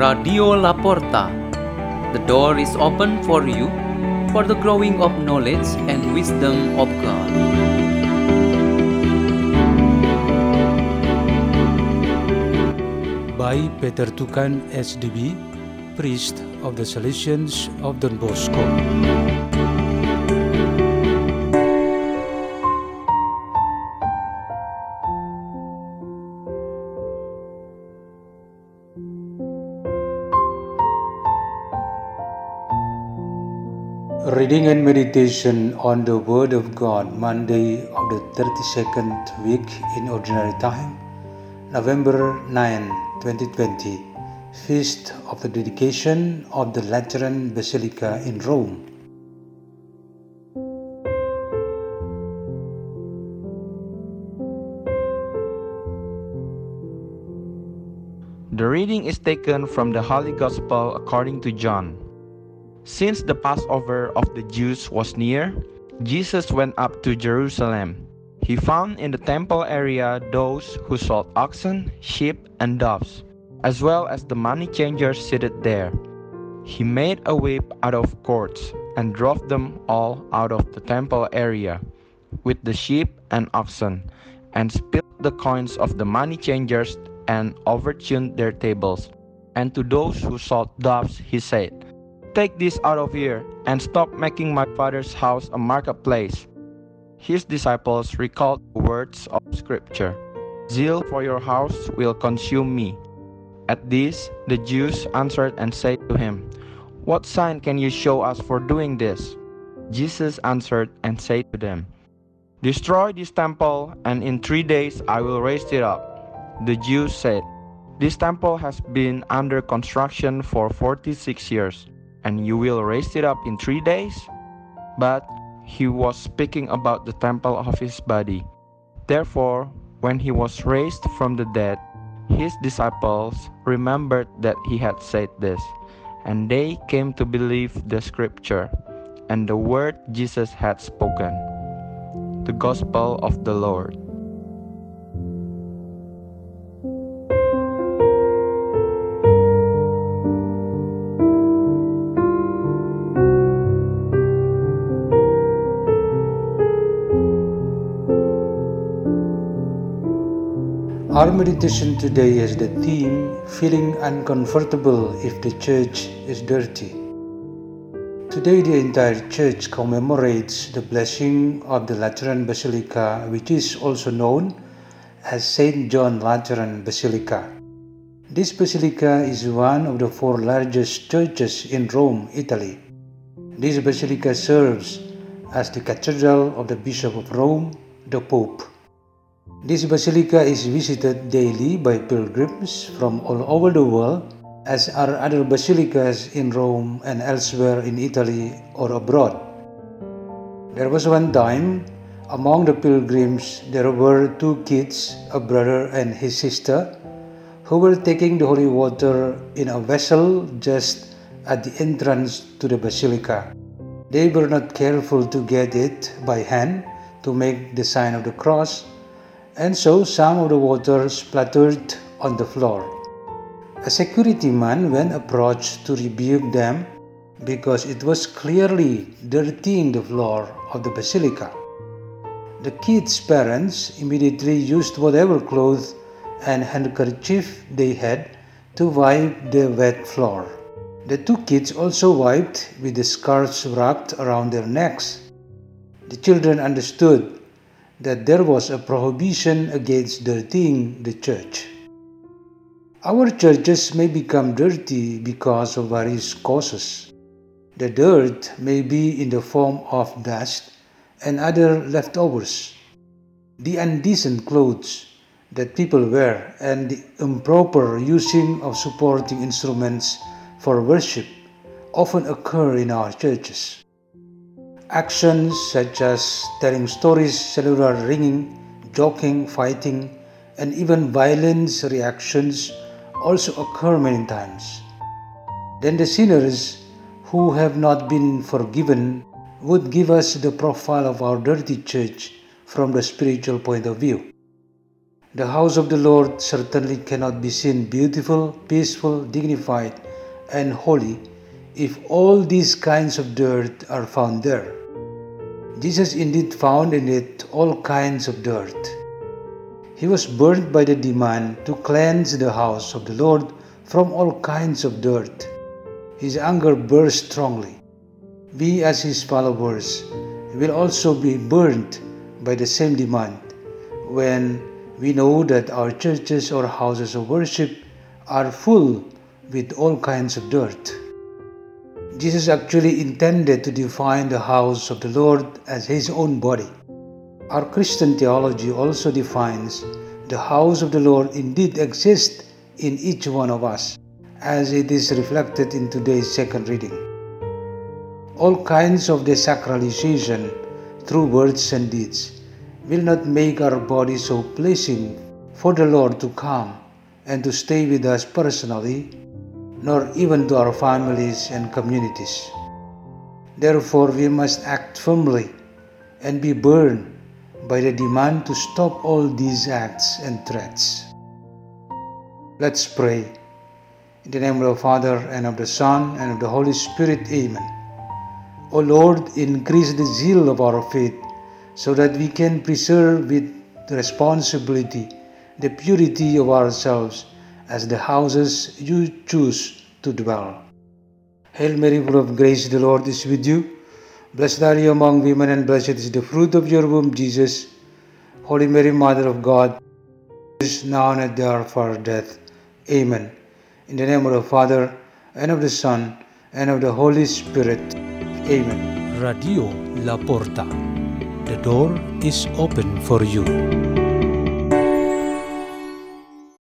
Radio Laporta. The door is open for you for the growing of knowledge and wisdom of God. by Peter Tukan SDB, priest of the Salesians of Don Bosco. Reading and meditation on the Word of God, Monday of the 32nd week in Ordinary Time, November 9, 2020, Feast of the Dedication of the Lateran Basilica in Rome. The reading is taken from the Holy Gospel according to John. Since the Passover of the Jews was near, Jesus went up to Jerusalem. He found in the temple area those who sold oxen, sheep, and doves, as well as the money changers seated there. He made a whip out of cords and drove them all out of the temple area with the sheep and oxen, and spilled the coins of the money changers and overturned their tables. And to those who sold doves, he said, Take this out of here, and stop making my father's house a marketplace. His disciples recalled the words of Scripture Zeal for your house will consume me. At this, the Jews answered and said to him, What sign can you show us for doing this? Jesus answered and said to them, Destroy this temple, and in three days I will raise it up. The Jews said, This temple has been under construction for 46 years, and you will raise it up in three days? But he was speaking about the temple of his body. Therefore, when he was raised from the dead, his disciples remembered that he had said this, and they came to believe the scripture and the word Jesus had spoken. The Gospel of the Lord. Our meditation today has the theme Feeling Uncomfortable if the Church is Dirty. Today, the entire church commemorates the blessing of the Lateran Basilica, which is also known as St. John Lateran Basilica. This basilica is one of the four largest churches in Rome, Italy. This basilica serves as the cathedral of the Bishop of Rome, the Pope. This basilica is visited daily by pilgrims from all over the world, as are other basilicas in Rome and elsewhere in Italy or abroad. There was one time, among the pilgrims, there were two kids, a brother and his sister, who were taking the holy water in a vessel just at the entrance to the basilica. They were not careful to get it by hand to make the sign of the cross and so some of the water splattered on the floor. A security man then approached to rebuke them because it was clearly dirtying the floor of the basilica. The kids' parents immediately used whatever clothes and handkerchief they had to wipe the wet floor. The two kids also wiped with the scarves wrapped around their necks. The children understood that there was a prohibition against dirtying the church. Our churches may become dirty because of various causes. The dirt may be in the form of dust and other leftovers, the indecent clothes that people wear, and the improper using of supporting instruments for worship often occur in our churches. Actions such as telling stories, cellular ringing, joking, fighting, and even violence reactions also occur many times. Then the sinners who have not been forgiven would give us the profile of our dirty church from the spiritual point of view. The house of the Lord certainly cannot be seen beautiful, peaceful, dignified, and holy if all these kinds of dirt are found there. Jesus indeed found in it all kinds of dirt. He was burnt by the demand to cleanse the house of the Lord from all kinds of dirt. His anger burst strongly. We, as his followers, will also be burnt by the same demand when we know that our churches or houses of worship are full with all kinds of dirt. Jesus actually intended to define the house of the Lord as his own body. Our Christian theology also defines the house of the Lord indeed exists in each one of us, as it is reflected in today's second reading. All kinds of desacralization through words and deeds will not make our body so pleasing for the Lord to come and to stay with us personally nor even to our families and communities. Therefore, we must act firmly and be burned by the demand to stop all these acts and threats. Let's pray. In the name of the Father, and of the Son, and of the Holy Spirit, Amen. O Lord, increase the zeal of our faith so that we can preserve with responsibility the purity of ourselves as the houses you choose to dwell. Hail Mary, full of grace, the Lord is with you. Blessed are you among women, and blessed is the fruit of your womb, Jesus. Holy Mary, Mother of God, is now and at the hour of our death. Amen. In the name of the Father, and of the Son, and of the Holy Spirit. Amen. Radio La Porta. The door is open for you.